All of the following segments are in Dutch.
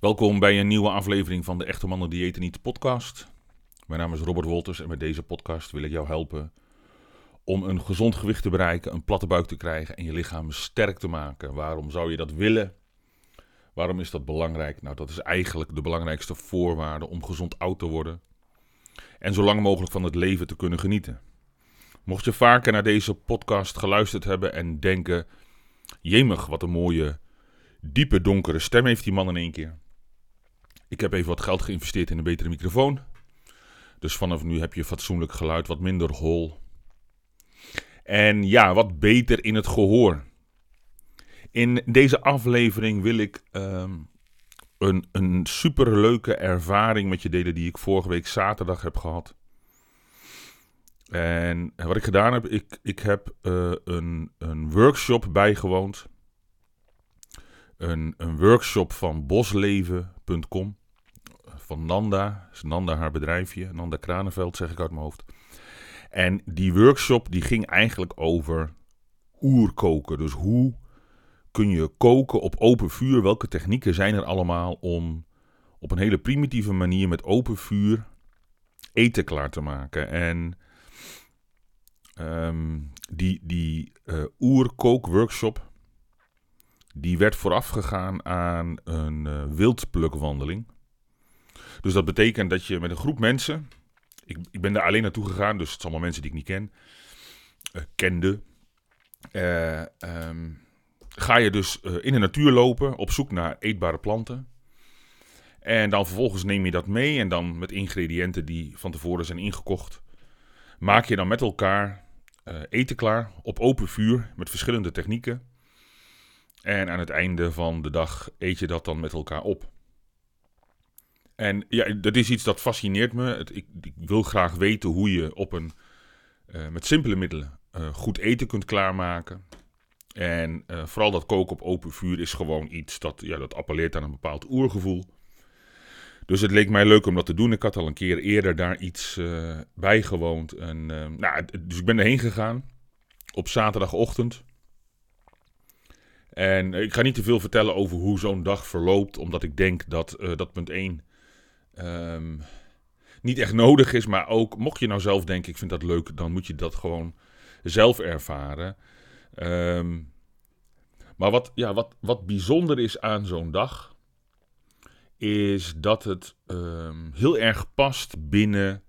Welkom bij een nieuwe aflevering van de Echte Mannen Diëten Niet podcast. Mijn naam is Robert Wolters en met deze podcast wil ik jou helpen om een gezond gewicht te bereiken, een platte buik te krijgen en je lichaam sterk te maken. Waarom zou je dat willen? Waarom is dat belangrijk? Nou, dat is eigenlijk de belangrijkste voorwaarde om gezond oud te worden en zo lang mogelijk van het leven te kunnen genieten. Mocht je vaker naar deze podcast geluisterd hebben en denken: jemig, wat een mooie, diepe, donkere stem heeft die man in één keer. Ik heb even wat geld geïnvesteerd in een betere microfoon. Dus vanaf nu heb je fatsoenlijk geluid, wat minder hol. En ja, wat beter in het gehoor. In deze aflevering wil ik ehm, een, een superleuke ervaring met je delen die ik vorige week zaterdag heb gehad. En wat ik gedaan heb, ik, ik heb uh, een, een workshop bijgewoond. Een, een workshop van bosleven.com. Van Nanda. Is Nanda haar bedrijfje. Nanda Kranenveld zeg ik uit mijn hoofd. En die workshop die ging eigenlijk over oerkoken. Dus hoe kun je koken op open vuur? Welke technieken zijn er allemaal om op een hele primitieve manier met open vuur eten klaar te maken? En um, die, die uh, oerkookworkshop die werd voorafgegaan aan een uh, wildplukwandeling. Dus dat betekent dat je met een groep mensen, ik, ik ben daar alleen naartoe gegaan, dus het zijn allemaal mensen die ik niet ken, uh, kende, um, ga je dus in de natuur lopen op zoek naar eetbare planten. En dan vervolgens neem je dat mee en dan met ingrediënten die van tevoren zijn ingekocht, maak je dan met elkaar eten klaar op open vuur met verschillende technieken. En aan het einde van de dag eet je dat dan met elkaar op. En ja, dat is iets dat fascineert me. Ik, ik, wil graag weten hoe je op een, uh, met simpele middelen uh, goed eten kunt klaarmaken. En vooral dat koken op open vuur is gewoon iets dat, ja, dat appelleert aan een bepaald oergevoel. Dus het leek mij leuk om dat te doen. Ik had al een keer eerder daar iets bij gewoond. En, nou, dus ik ben erheen gegaan op zaterdagochtend. En ik ga niet te veel vertellen over hoe zo'n dag verloopt, omdat ik denk dat dat punt 1 um, niet echt nodig is. Maar ook, mocht je nou zelf denken, ik vind dat leuk, dan moet je dat gewoon zelf ervaren. Um, maar wat, ja, wat, wat bijzonder is aan zo'n dag, is dat het um, heel erg past binnen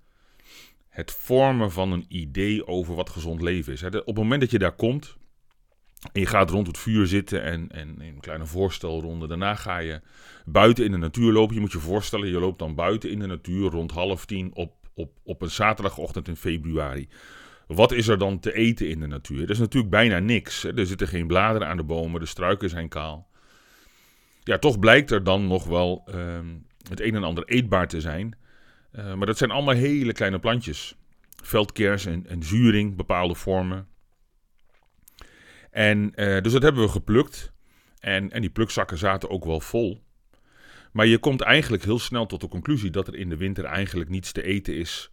het vormen van een idee over wat gezond leven is. Op het moment dat je daar komt en je gaat rond het vuur zitten en, en een kleine voorstelronde, daarna ga je buiten in de natuur lopen. Je moet je voorstellen, je loopt dan buiten in de natuur rond half tien op, op, op een zaterdagochtend in februari. Wat is er dan te eten in de natuur? Er is natuurlijk bijna niks. Er zitten geen bladeren aan de bomen, de struiken zijn kaal ja, toch blijkt er dan nog wel uh, het een en ander eetbaar te zijn. Uh, maar dat zijn allemaal hele kleine plantjes. Veldkers en, en zuring, bepaalde vormen. En uh, dus dat hebben we geplukt. En, en die plukzakken zaten ook wel vol. Maar je komt eigenlijk heel snel tot de conclusie dat er in de winter eigenlijk niets te eten is.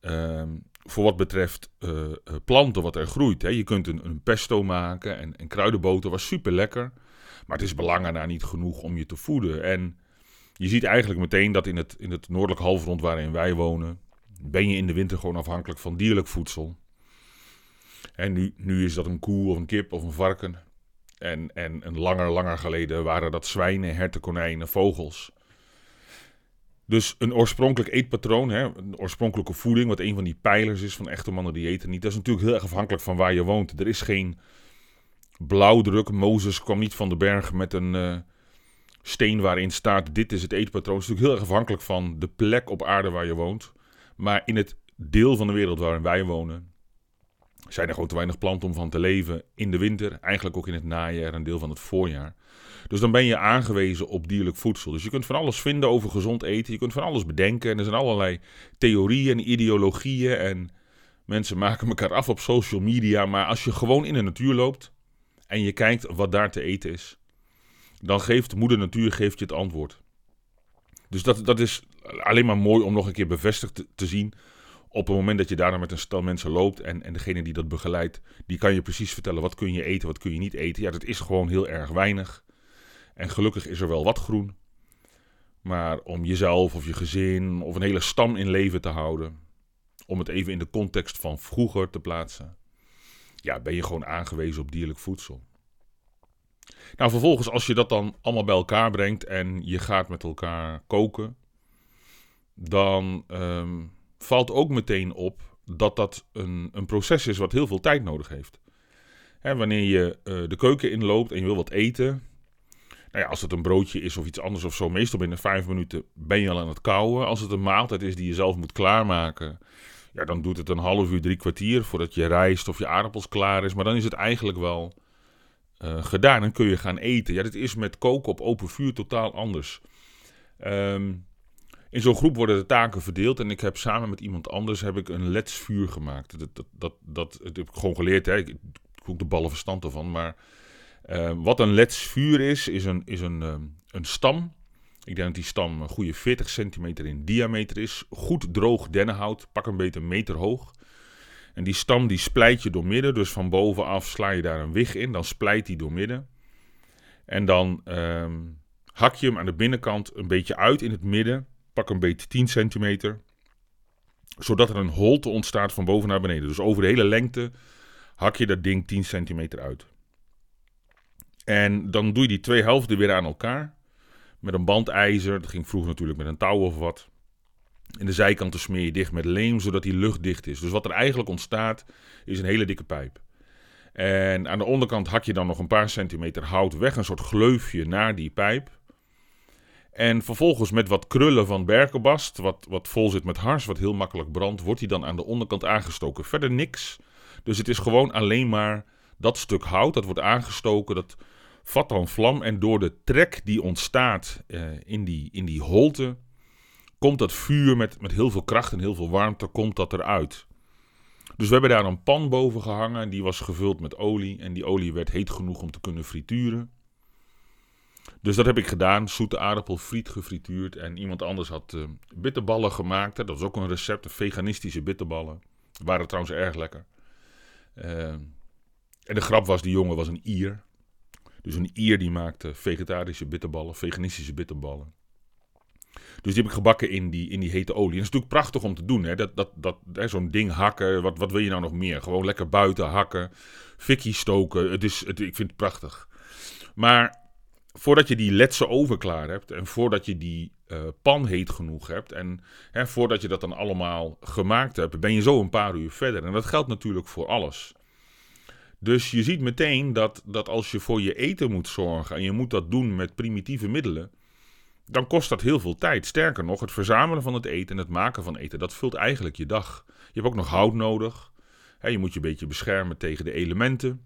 Uh, voor wat betreft uh, planten, wat er groeit. Hè. Je kunt een, een pesto maken en, en kruidenboter was super lekker. Maar het is belangen daar niet genoeg om je te voeden. En je ziet eigenlijk meteen dat in het, in het noordelijk halfrond waarin wij wonen, ben je in de winter gewoon afhankelijk van dierlijk voedsel. En nu, nu is dat een koe of een kip of een varken. En, en, en langer, langer geleden waren dat zwijnen, herten, konijnen, vogels. Dus een oorspronkelijk eetpatroon, hè, een oorspronkelijke voeding, wat een van die pijlers is van echte mannen die eten niet, dat is natuurlijk heel erg afhankelijk van waar je woont. Er is geen blauwdruk. Mozes kwam niet van de berg met een uh, steen waarin staat: dit is het eetpatroon. Het is natuurlijk heel erg afhankelijk van de plek op aarde waar je woont. Maar in het deel van de wereld waarin wij wonen, zijn er gewoon te weinig planten om van te leven in de winter. Eigenlijk ook in het najaar en deel van het voorjaar. Dus dan ben je aangewezen op dierlijk voedsel. Dus je kunt van alles vinden over gezond eten. Je kunt van alles bedenken. En er zijn allerlei theorieën en ideologieën. En mensen maken elkaar af op social media. Maar als je gewoon in de natuur loopt en je kijkt wat daar te eten is, dan geeft moeder natuur geeft je het antwoord. Dus dat, dat is alleen maar mooi om nog een keer bevestigd te zien. Op het moment dat je daar met een stel mensen loopt en, en degene die dat begeleidt, die kan je precies vertellen wat kun je eten, wat kun je niet eten. Ja, dat is gewoon heel erg weinig. En gelukkig is er wel wat groen. maar om jezelf of je gezin of een hele stam in leven te houden. Om het even in de context van vroeger te plaatsen. Ja, ben je gewoon aangewezen op dierlijk voedsel. Nou, vervolgens, als je dat dan allemaal bij elkaar brengt en je gaat met elkaar koken, dan ehm, valt ook meteen op dat dat een, een proces is wat heel veel tijd nodig heeft. Hè, wanneer je uh, de keuken inloopt en je wil wat eten, nou ja, als het een broodje is of iets anders of zo, meestal binnen vijf minuten ben je al aan het kouwen. Als het een maaltijd is die je zelf moet klaarmaken, ja, dan doet het een half uur, drie kwartier voordat je rijst of je aardappels klaar is. Maar dan is het eigenlijk wel uh, gedaan en kun je gaan eten. Ja, dit is met koken op open vuur totaal anders. Um, in zo'n groep worden de taken verdeeld en ik heb samen met iemand anders heb ik een letsvuur gemaakt. Dat, dat, dat, dat, dat heb ik gewoon geleerd, hè. ik, heb de ballen verstand ervan, maar uh, wat een letsvuur is, is een, is een, uh, een stam. Ik denk dat die stam een goede 40 centimeter in diameter is. Goed droog dennenhout, pak een beetje een meter hoog. En die stam die splijt je door midden, dus van bovenaf sla je daar een wig in, dan splijt die door midden. En dan uh, hak je hem aan de binnenkant een beetje uit in het midden, pak een beetje 10 centimeter, zodat er een holte ontstaat van boven naar beneden. Dus over de hele lengte hak je dat ding 10 centimeter uit. En dan doe je die twee helften weer aan elkaar. Met een bandijzer. Dat ging vroeger natuurlijk met een touw of wat. En de zijkanten smeer je dicht met leem, zodat die luchtdicht is. Dus wat er eigenlijk ontstaat, is een hele dikke pijp. En aan de onderkant hak je dan nog een paar centimeter hout weg, een soort gleufje naar die pijp. En vervolgens met wat krullen van berkenbast, wat, wat vol zit met hars, wat heel makkelijk brandt, wordt die dan aan de onderkant aangestoken. Verder niks. Dus het is gewoon alleen maar dat stuk hout, dat wordt aangestoken, dat vat dan vlam. En door de trek die ontstaat uh, in, die, in die holte, komt dat vuur met, met heel veel kracht en heel veel warmte, komt dat eruit. Dus we hebben daar een pan boven gehangen en die was gevuld met olie. En die olie werd heet genoeg om te kunnen frituren. Dus dat heb ik gedaan, zoete aardappel friet gefrituurd. En iemand anders had uh, bitterballen gemaakt. Dat was ook een recept, veganistische bitterballen. Waren trouwens erg lekker. Uh, en de grap was, die jongen was een Ier. Dus een Ier die maakte vegetarische bitterballen, veganistische bitterballen. Dus die heb ik gebakken in die, in die hete olie. En dat is natuurlijk prachtig om te doen. Hè? Dat, dat, dat, zo'n ding hakken, wat, wat wil je nou nog meer? Gewoon lekker buiten hakken, fikkie stoken. Het is, het, ik vind het prachtig. Maar voordat je die letse oven klaar hebt en voordat je die uh, pan heet genoeg hebt en hè, voordat je dat dan allemaal gemaakt hebt, ben je zo een paar uur verder. En dat geldt natuurlijk voor alles. Dus je ziet meteen dat, dat als je voor je eten moet zorgen en je moet dat doen met primitieve middelen, dan kost dat heel veel tijd. Sterker nog, het verzamelen van het eten en het maken van eten, dat vult eigenlijk je dag. Je hebt ook nog hout nodig. je moet je een beetje beschermen tegen de elementen.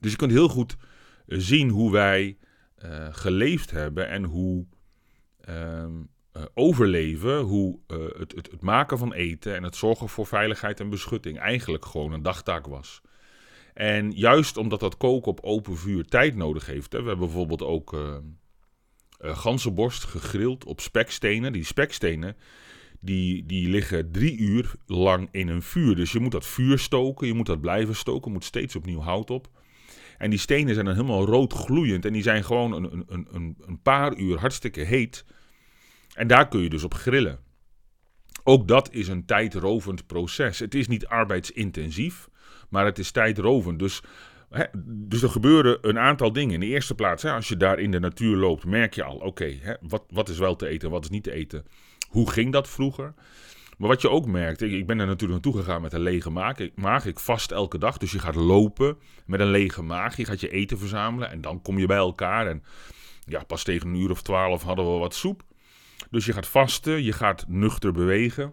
Dus je kunt heel goed eh, zien hoe wij uh, geleefd hebben en hoe uh, uh, overleven, hoe het, het, het maken van eten en het zorgen voor veiligheid en beschutting eigenlijk gewoon een dagtaak was. En juist omdat dat koken op open vuur tijd nodig heeft. Hè, we hebben bijvoorbeeld ook uh, ganzenborst gegrild op spekstenen. Die spekstenen die, die liggen drie uur lang in een vuur. Dus je moet dat vuur stoken, je moet dat blijven stoken, moet steeds opnieuw hout op. En die stenen zijn dan helemaal rood gloeiend en die zijn gewoon een, een, een, een paar uur hartstikke heet. En daar kun je dus op grillen. Ook dat is een tijdrovend proces. Het is niet arbeidsintensief maar het is tijdrovend. Dus, hè, dus er gebeuren een aantal dingen. In de eerste plaats, hè, als je daar in de natuur loopt, merk je al: oké, wat, wat is wel te eten, wat is niet te eten. Hoe ging dat vroeger? Maar wat je ook merkt, ik, ik ben er natuurlijk naartoe gegaan met een lege maag. Ik, maag. ik vast elke dag, dus je gaat lopen met een lege maag. Je gaat je eten verzamelen en dan kom je bij elkaar. En ja, pas tegen een uur of twaalf hadden we wat soep. Dus je gaat vasten, je gaat nuchter bewegen.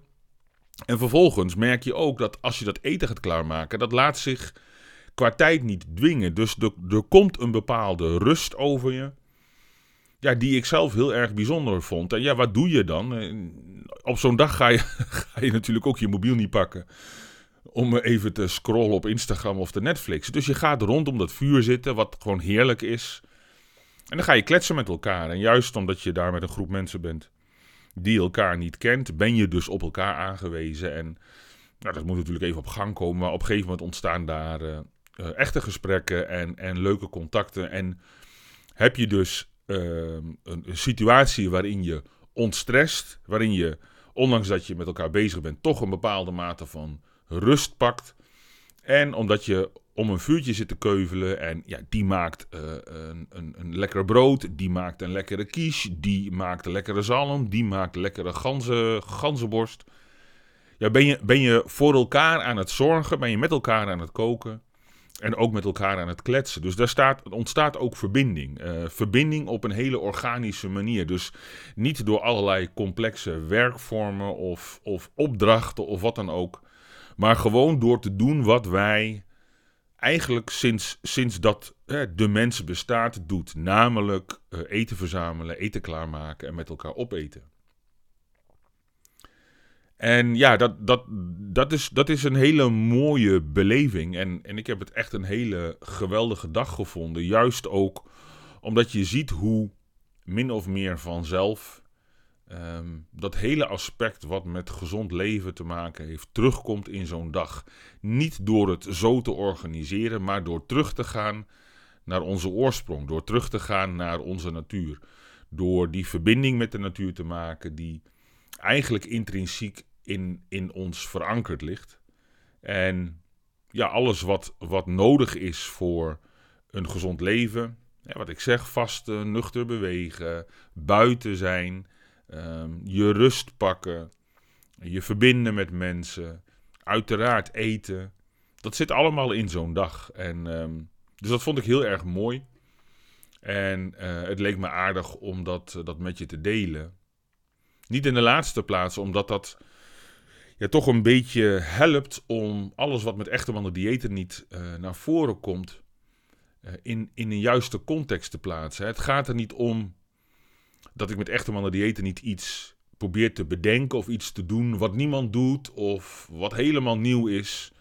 En vervolgens merk je ook dat als je dat eten gaat klaarmaken, dat laat zich qua tijd niet dwingen. Dus er, er komt een bepaalde rust over je. Ja, die ik zelf heel erg bijzonder vond. En ja, wat doe je dan? Eh, op zo'n dag ga je, ga je natuurlijk ook je mobiel niet pakken. Om even te scrollen op Instagram of de Netflix. Dus je gaat rondom dat vuur zitten, wat gewoon heerlijk is. En dan ga je kletsen met elkaar. En juist omdat je daar met een groep mensen bent die elkaar niet kent, ben je dus op elkaar aangewezen. En nou, dat moet natuurlijk even op gang komen, maar op een gegeven moment ontstaan daar uh, echte gesprekken en, en leuke contacten. En heb je dus een, een, situatie waarin je ontstrest, waarin je, ondanks dat je met elkaar bezig bent, toch een bepaalde mate van rust pakt. En omdat je om een vuurtje zit te keuvelen en ja, die maakt uh, een, een, een lekker brood, die maakt een lekkere quiche, die maakt een lekkere zalm, die maakt lekkere ganzen, ganzenborst. Ja, ben, je, ben je voor elkaar aan het zorgen, ben je met elkaar aan het koken en ook met elkaar aan het kletsen. Dus daar staat, ontstaat ook verbinding. Uh, verbinding op een hele organische manier. Dus niet door allerlei complexe werkvormen of, of opdrachten of wat dan ook. Maar gewoon door te doen wat wij eigenlijk sinds, sinds dat de mens bestaat doet. Namelijk uh, eten verzamelen, eten klaarmaken en met elkaar opeten. En ja, dat, dat, dat, is, dat is een hele mooie beleving. En, en ik heb het echt een hele geweldige dag gevonden. Juist ook omdat je ziet hoe min of meer vanzelf ehm, dat hele aspect wat met gezond leven te maken heeft, terugkomt in zo'n dag. Niet door het zo te organiseren, maar door terug te gaan naar onze oorsprong. Door terug te gaan naar onze natuur. Door die verbinding met de natuur te maken, die eigenlijk intrinsiek in, in ons verankerd ligt. En ja, alles wat, wat nodig is voor een gezond leven. Wat ik zeg, vasten, nuchter bewegen, buiten zijn, ehm, je rust pakken, je verbinden met mensen, uiteraard eten. Dat zit allemaal in zo'n dag. En, ehm, dus dat vond ik heel erg mooi. En uh, het leek me aardig om dat, dat met je te delen. Niet in de laatste plaats, omdat dat ja, toch een beetje helpt om alles wat met echte mannen diëten niet uh, naar voren komt, uh, in, in een juiste context te plaatsen. Het gaat er niet om dat ik met echte mannen diëten niet iets probeer te bedenken of iets te doen wat niemand doet of wat helemaal nieuw is.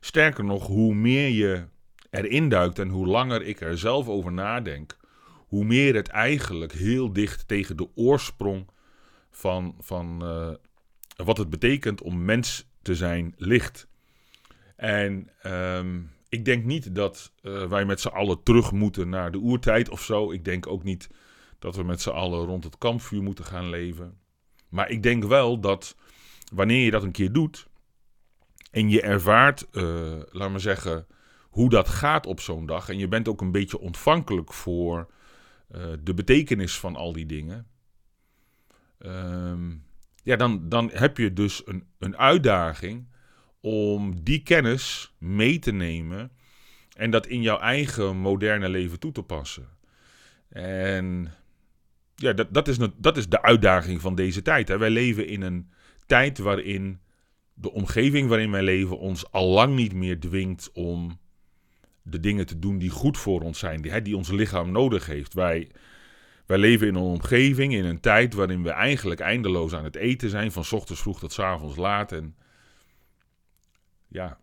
Sterker nog, hoe meer je erin duikt en hoe langer ik er zelf over nadenk, hoe meer het eigenlijk heel dicht tegen de oorsprong van, van uh, wat het betekent om mens te zijn ligt. En ehm, ik denk niet dat uh, wij met z'n allen terug moeten naar de oertijd of zo. Ik denk ook niet dat we met z'n allen rond het kampvuur moeten gaan leven. Maar ik denk wel dat wanneer je dat een keer doet en je ervaart, uh, laat maar zeggen, hoe dat gaat op zo'n dag. En je bent ook een beetje ontvankelijk voor uh, de betekenis van al die dingen. Um, ja, dan, dan heb je dus een, een uitdaging om die kennis mee te nemen en dat in jouw eigen moderne leven toe te passen. En ja, dat, dat, is, dat is de uitdaging van deze tijd. Hè. Wij leven in een tijd waarin de omgeving waarin wij leven ons al lang niet meer dwingt om de dingen te doen die goed voor ons zijn, die, hè, die ons lichaam nodig heeft. Wij wij leven in een omgeving, in een tijd waarin we eigenlijk eindeloos aan het eten zijn, van ochtends vroeg tot avonds laat. En ja,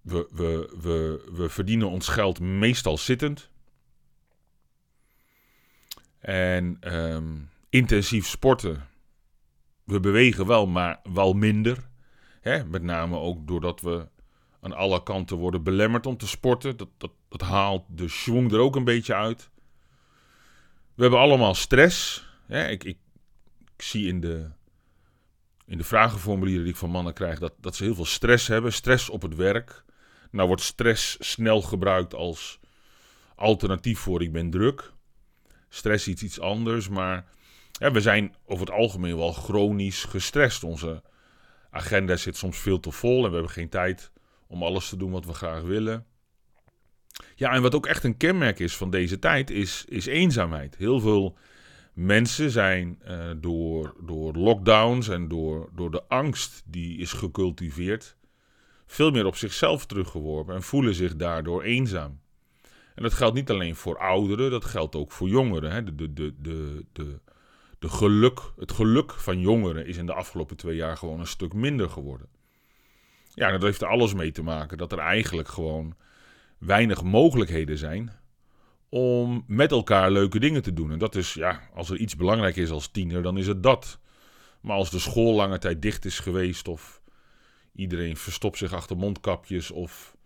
we, we, we, we verdienen ons geld meestal zittend. En ehm, intensief sporten, we bewegen wel, maar wel minder. Hè? Met name ook doordat we aan alle kanten worden belemmerd om te sporten. Dat, dat, dat haalt de schwung er ook een beetje uit. We hebben allemaal stress. ik, ik, ik, zie in de, in de vragenformulieren die ik van mannen krijg dat, dat ze heel veel stress hebben. Stress op het werk. Nou wordt stress snel gebruikt als alternatief voor ik ben druk. Stress is iets anders, maar we zijn over het algemeen wel chronisch gestrest. Onze agenda zit soms veel te vol en we hebben geen tijd om alles te doen wat we graag willen. Ja, en wat ook echt een kenmerk is van deze tijd, is, is eenzaamheid. Heel veel mensen zijn uh, door, door lockdowns en door, door de angst die is gecultiveerd, veel meer op zichzelf teruggeworpen en voelen zich daardoor eenzaam. En dat geldt niet alleen voor ouderen, dat geldt ook voor jongeren. Hè. De, de, de, de, de, de geluk, het geluk van jongeren is in de afgelopen twee jaar gewoon een stuk minder geworden. Ja, dat heeft er alles mee te maken dat er eigenlijk gewoon weinig mogelijkheden zijn om met elkaar leuke dingen te doen. En dat is, ja, als er iets belangrijk is als tiener, dan is het dat. Maar als de school lange tijd dicht is geweest of iedereen verstopt zich achter mondkapjes of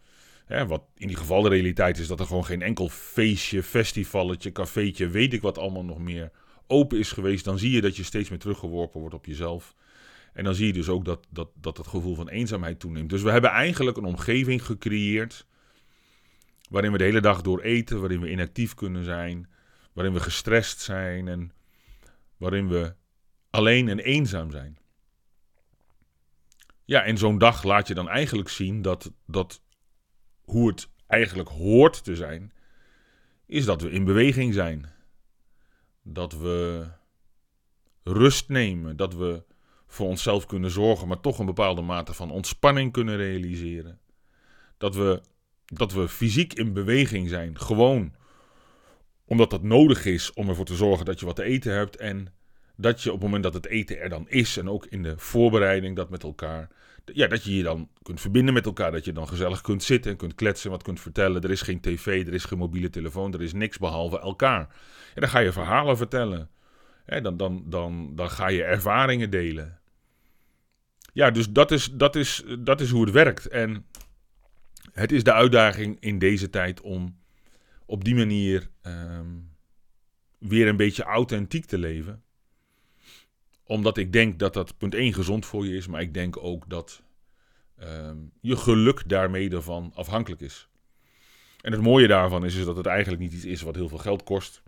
wat in ieder geval de realiteit is dat er gewoon geen enkel feestje, festivalletje, cafeetje, weet ik wat allemaal nog meer open is geweest. Dan zie je dat je steeds meer teruggeworpen wordt op jezelf. En dan zie je dus ook dat, dat, dat het gevoel van eenzaamheid toeneemt. Dus we hebben eigenlijk een omgeving gecreëerd waarin we de hele dag door eten, waarin we inactief kunnen zijn, waarin we gestrest zijn en waarin we alleen en eenzaam zijn. Ja, en zo'n dag laat je dan eigenlijk zien dat, dat hoe het eigenlijk hoort te zijn, is dat we in beweging zijn. Dat we rust nemen, dat we voor onszelf kunnen zorgen, maar toch een bepaalde mate van ontspanning kunnen realiseren. Dat we, dat we fysiek in beweging zijn, gewoon omdat dat nodig is om ervoor te zorgen dat je wat te eten hebt en dat je op het moment dat het eten er dan is en ook in de voorbereiding dat met elkaar, ja, dat je je dan kunt verbinden met elkaar, dat je dan gezellig kunt zitten en kunt kletsen, wat kunt vertellen. Er is geen tv, er is geen mobiele telefoon, er is niks behalve elkaar. En dan ga je verhalen vertellen. dan, dan, dan, dan ga je ervaringen delen. Ja, dus dat is, dat, is, dat is hoe het werkt. En het is de uitdaging in deze tijd om op die manier ehm, weer een beetje authentiek te leven omdat ik denk dat dat punt 1 gezond voor je is, maar ik denk ook dat ehm, je geluk daarmee ervan afhankelijk is. En het mooie daarvan is, is dat het eigenlijk niet iets is wat heel veel geld kost.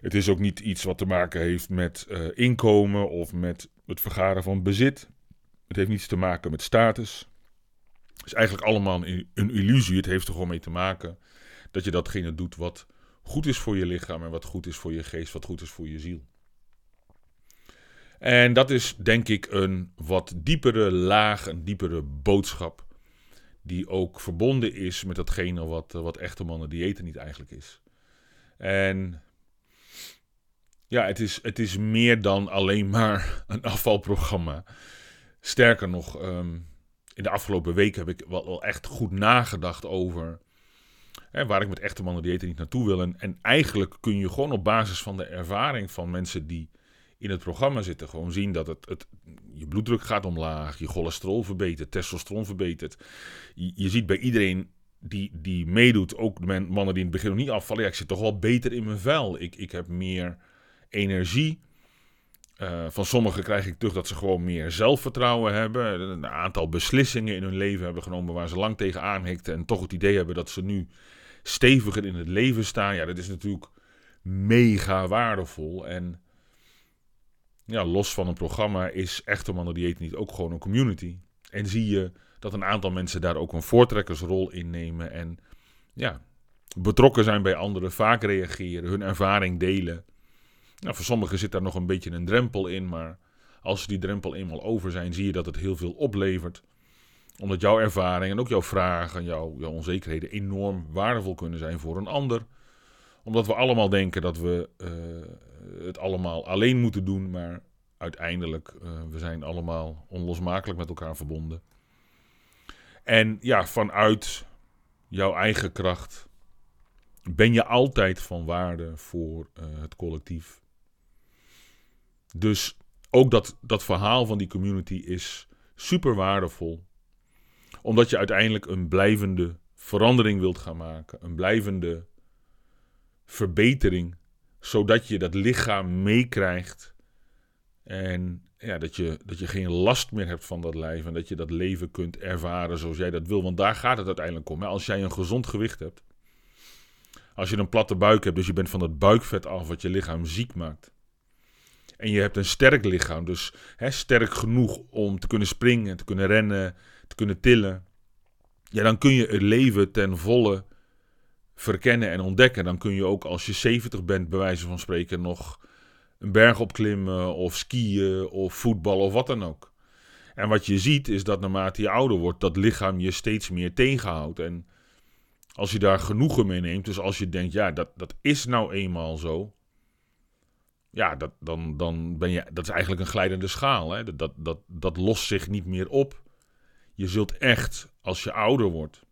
Het is ook niet iets wat te maken heeft met uh, inkomen of met het vergaren van bezit. Het heeft niets te maken met status. Is eigenlijk allemaal een, een illusie. Het heeft er gewoon mee te maken dat je datgene doet wat goed is voor je lichaam en wat goed is voor je geest, wat goed is voor je ziel. En dat is denk ik een wat diepere laag, een diepere boodschap. Die ook verbonden is met datgene wat, wat echte mannen diëten niet eigenlijk is. En ja, het is, het is meer dan alleen maar een afvalprogramma. Sterker nog, ehm, in de afgelopen weken heb ik wel, echt goed nagedacht over hè, waar ik met echte mannen diëten niet naartoe wil. En, en eigenlijk kun je gewoon op basis van de ervaring van mensen die in het programma zitten. Gewoon zien dat het, het, je bloeddruk gaat omlaag, je cholesterol verbetert, testosteron verbetert. Je, je ziet bij iedereen die, die meedoet, ook de mannen die in het begin nog niet afvallen, ja, ik zit toch wel beter in mijn vel. Ik, ik heb meer energie. Uh, van sommigen krijg ik terug dat ze gewoon meer zelfvertrouwen hebben. Een aantal beslissingen in hun leven hebben genomen waar ze lang tegen aanhikten. En toch het idee hebben dat ze nu steviger in het leven staan. Ja, dat is natuurlijk mega waardevol. En ja, los van een programma is Echte Mannen Dieet niet ook gewoon een community. En zie je dat een aantal mensen daar ook een voortrekkersrol in nemen. En ja, betrokken zijn bij anderen, vaak reageren, hun ervaring delen. Nou, voor sommigen zit daar nog een beetje een drempel in, maar als ze die drempel eenmaal over zijn, zie je dat het heel veel oplevert. Omdat jouw ervaring en ook jouw vragen, jouw, jouw onzekerheden enorm waardevol kunnen zijn voor een ander. Omdat we allemaal denken dat we uh, het allemaal alleen moeten doen, maar uiteindelijk, uh, we zijn allemaal onlosmakelijk met elkaar verbonden. En ja, vanuit jouw eigen kracht ben je altijd van waarde voor uh, het collectief. Dus ook dat, dat verhaal van die community is super waardevol. Omdat je uiteindelijk een blijvende verandering wilt gaan maken. Een blijvende verbetering zodat je dat lichaam meekrijgt. En ja, dat, je, dat je geen last meer hebt van dat lijf. En dat je dat leven kunt ervaren zoals jij dat wil. Want daar gaat het uiteindelijk om. Als jij een gezond gewicht hebt. Als je een platte buik hebt, dus je bent van dat buikvet af wat je lichaam ziek maakt. En je hebt een sterk lichaam, dus hè, sterk genoeg om te kunnen springen, te kunnen rennen, te kunnen tillen. Ja, dan kun je het leven ten volle verkennen en ontdekken. Dan kun je ook als je 70 bent, bij wijze van spreken, nog een berg opklimmen of skiën of voetballen of wat dan ook. En wat je ziet is dat naarmate je ouder wordt, dat lichaam je steeds meer tegenhoudt. En als je daar genoegen mee neemt, dus als je denkt, ja, dat, dat is nou eenmaal zo. Ja, dat, dan, dan ben je, dat is eigenlijk een glijdende schaal. Hè? Dat, dat, dat, lost zich niet meer op. Je zult echt, als je ouder wordt,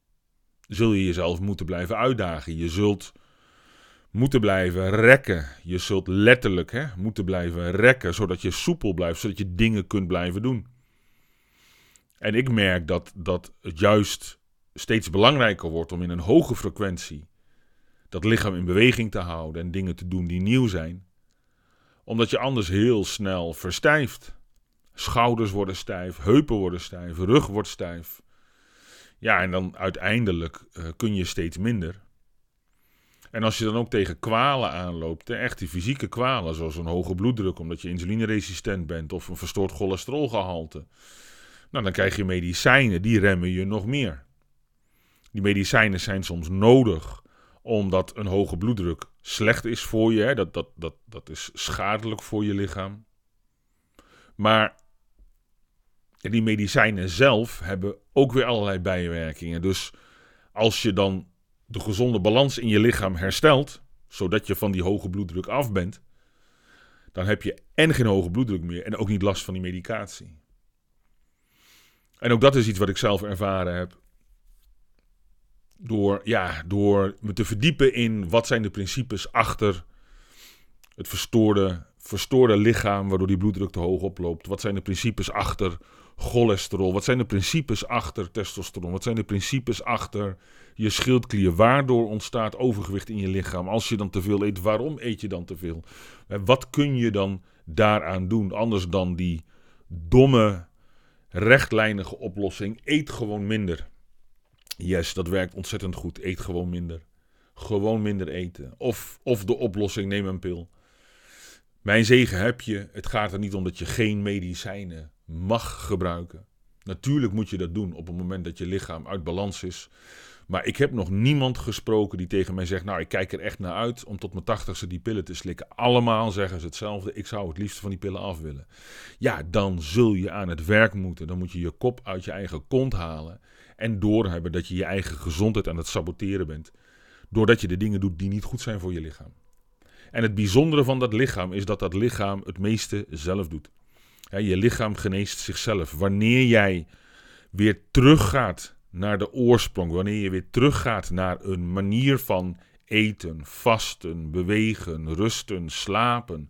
zul je jezelf moeten blijven uitdagen. Je zult moeten blijven rekken. Je zult letterlijk hè, moeten blijven rekken, zodat je soepel blijft, zodat je dingen kunt blijven doen. En ik merk dat, dat het juist steeds belangrijker wordt om in een hoge frequentie dat lichaam in beweging te houden en dingen te doen die nieuw zijn. Omdat je anders heel snel verstijft. Schouders worden stijf, heupen worden stijf, rug wordt stijf. Ja, en dan uiteindelijk uh, kun je steeds minder. En als je dan ook tegen kwalen aanloopt, echt die fysieke kwalen, zoals een hoge bloeddruk omdat je insulineresistent bent of een verstoord cholesterolgehalte, nou dan krijg je medicijnen die remmen je nog meer. Die medicijnen zijn soms nodig omdat een hoge bloeddruk slecht is voor je. Hè? Dat, dat, dat, dat is schadelijk voor je lichaam. Maar die medicijnen zelf hebben ook weer allerlei bijwerkingen. Dus als je dan de gezonde balans in je lichaam herstelt, zodat je van die hoge bloeddruk af bent, dan heb je en geen hoge bloeddruk meer en ook niet last van die medicatie. En ook dat is iets wat ik zelf ervaren heb. Door, ja, door me te verdiepen in wat zijn de principes achter het verstoorde, verstoorde lichaam, waardoor die bloeddruk te hoog oploopt. Wat zijn de principes achter cholesterol? Wat zijn de principes achter testosteron? Wat zijn de principes achter je schildklier? Waardoor ontstaat overgewicht in je lichaam? Als je dan te veel eet, waarom eet je dan te veel? Wat kun je dan daaraan doen? Anders dan die domme, rechtlijnige oplossing: eet gewoon minder. Yes, dat werkt ontzettend goed. Eet gewoon minder. Gewoon minder eten. Of, of de oplossing: neem een pil. Mijn zegen heb je. Het gaat er niet om dat je geen medicijnen mag gebruiken. Natuurlijk moet je dat doen op het moment dat je lichaam uit balans is. Maar ik heb nog niemand gesproken die tegen mij zegt: Nou, ik kijk er echt naar uit om tot mijn tachtigste die pillen te slikken. Allemaal zeggen ze hetzelfde: Ik zou het liefst van die pillen af willen. Ja, dan zul je aan het werk moeten. Dan moet je je kop uit je eigen kont halen. En doorhebben dat je je eigen gezondheid aan het saboteren bent. Doordat je de dingen doet die niet goed zijn voor je lichaam. En het bijzondere van dat lichaam is dat dat lichaam het meeste zelf doet. je lichaam geneest zichzelf. Wanneer jij weer teruggaat naar de oorsprong, wanneer je weer teruggaat naar een manier van eten, vasten, bewegen, rusten, slapen,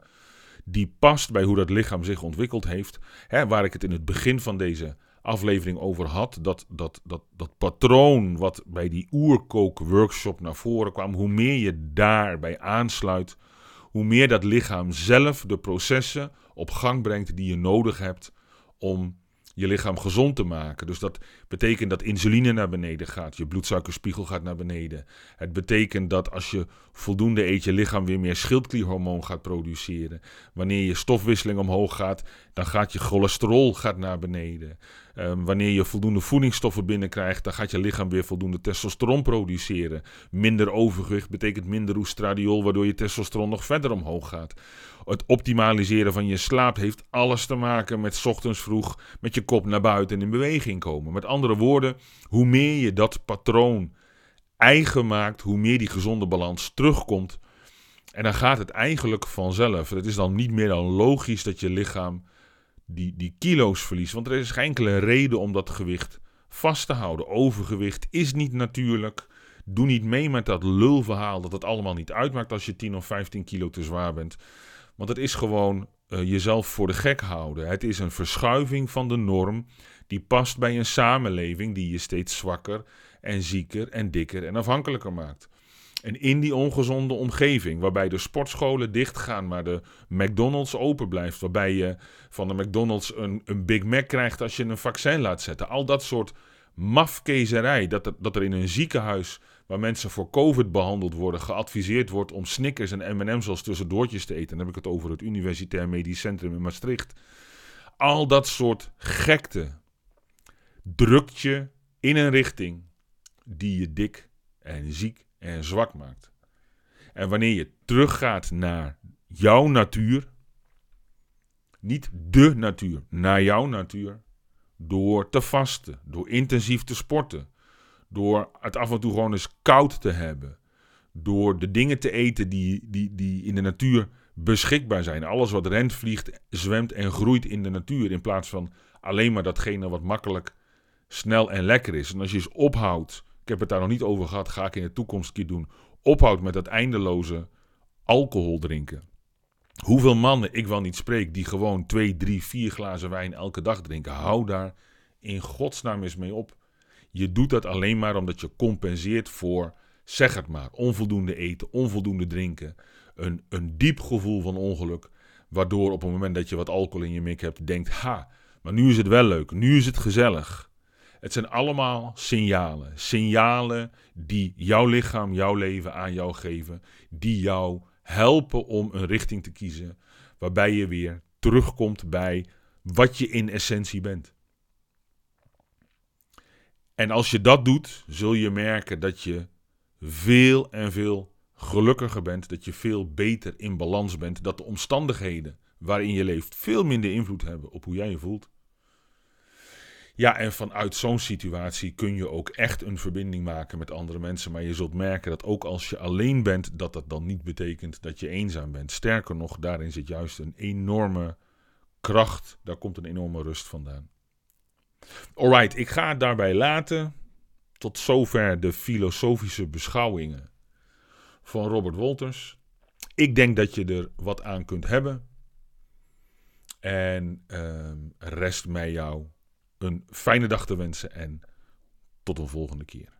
die past bij hoe dat lichaam zich ontwikkeld heeft, waar ik het in het begin van deze aflevering over had, dat, dat, dat, dat patroon wat bij die oerkook-workshop naar voren kwam, hoe meer je daarbij aansluit, hoe meer dat lichaam zelf de processen op gang brengt die je nodig hebt om je lichaam gezond te maken. Dus dat betekent dat insuline naar beneden gaat, je bloedsuikerspiegel gaat naar beneden. Het betekent dat als je voldoende eet, je lichaam weer meer schildklierhormoon gaat produceren. Wanneer je stofwisseling omhoog gaat, dan gaat je cholesterol gaat naar beneden. Um, wanneer je voldoende voedingsstoffen binnenkrijgt, dan gaat je lichaam weer voldoende testosteron produceren. Minder overgewicht betekent minder oestradiol, waardoor je testosteron nog verder omhoog gaat. Het optimaliseren van je slaap heeft alles te maken met ochtends vroeg met je kop naar buiten en in beweging komen. Met andere woorden, hoe meer je dat patroon eigen maakt, hoe meer die gezonde balans terugkomt. En dan gaat het eigenlijk vanzelf. Het is dan niet meer dan logisch dat je lichaam die, die kilo's verliest. Want er is geen enkele reden om dat gewicht vast te houden. Overgewicht is niet natuurlijk. Doe niet mee met dat lulverhaal dat het allemaal niet uitmaakt als je 10 of 15 kilo te zwaar bent. Want het is gewoon uh, jezelf voor de gek houden. Het is een verschuiving van de norm die past bij een samenleving die je steeds zwakker en zieker en dikker en afhankelijker maakt. En in die ongezonde omgeving, waarbij de sportscholen dichtgaan, maar de McDonald's open blijft, waarbij je van de McDonald's een, een Big Mac krijgt als je een vaccin laat zetten. Al dat soort mafkezerij, dat er, dat er in een ziekenhuis waar mensen voor COVID behandeld worden, geadviseerd wordt om Snickers en M&M's als tussendoortjes te eten. Dan heb ik het over het Universitair Medisch Centrum in Maastricht. Al dat soort gekte drukt je in een richting die je dik en ziek en zwak maakt. En wanneer je teruggaat naar jouw natuur, niet de natuur, naar jouw natuur, door te vasten, door intensief te sporten, door het af en toe gewoon eens koud te hebben, door de dingen te eten die, die, die in de natuur beschikbaar zijn. Alles wat rent, vliegt, zwemt en groeit in de natuur, in plaats van alleen maar datgene wat makkelijk, snel en lekker is. En als je eens ophoudt heb het daar nog niet over gehad, ga ik in de toekomst een keer doen. Ophoud met dat eindeloze alcohol drinken. Hoeveel mannen ik wel niet spreek die gewoon twee, drie, vier glazen wijn elke dag drinken. Hou daar in godsnaam eens mee op. Je doet dat alleen maar omdat je compenseert voor, zeg het maar, onvoldoende eten, onvoldoende drinken. Een, een diep gevoel van ongeluk, waardoor op het moment dat je wat alcohol in je mik hebt, denkt, ha, maar nu is het wel leuk, nu is het gezellig. Het zijn allemaal signalen. Signalen die jouw lichaam, jouw leven aan jou geven. Die jou helpen om een richting te kiezen. Waarbij je weer terugkomt bij wat je in essentie bent. En als je dat doet, zul je merken dat je veel en veel gelukkiger bent. Dat je veel beter in balans bent. Dat de omstandigheden waarin je leeft veel minder invloed hebben op hoe jij je voelt. Ja, en vanuit zo'n situatie kun je ook echt een verbinding maken met andere mensen. Maar je zult merken dat ook als je alleen bent, dat dat dan niet betekent dat je eenzaam bent. Sterker nog, daarin zit juist een enorme kracht. Daar komt een enorme rust vandaan. Alright, ik ga het daarbij laten. Tot zover de filosofische beschouwingen van Robert Wolters. Ik denk dat je er wat aan kunt hebben. En uh, rest mij jou een fijne dag te wensen en tot een volgende keer.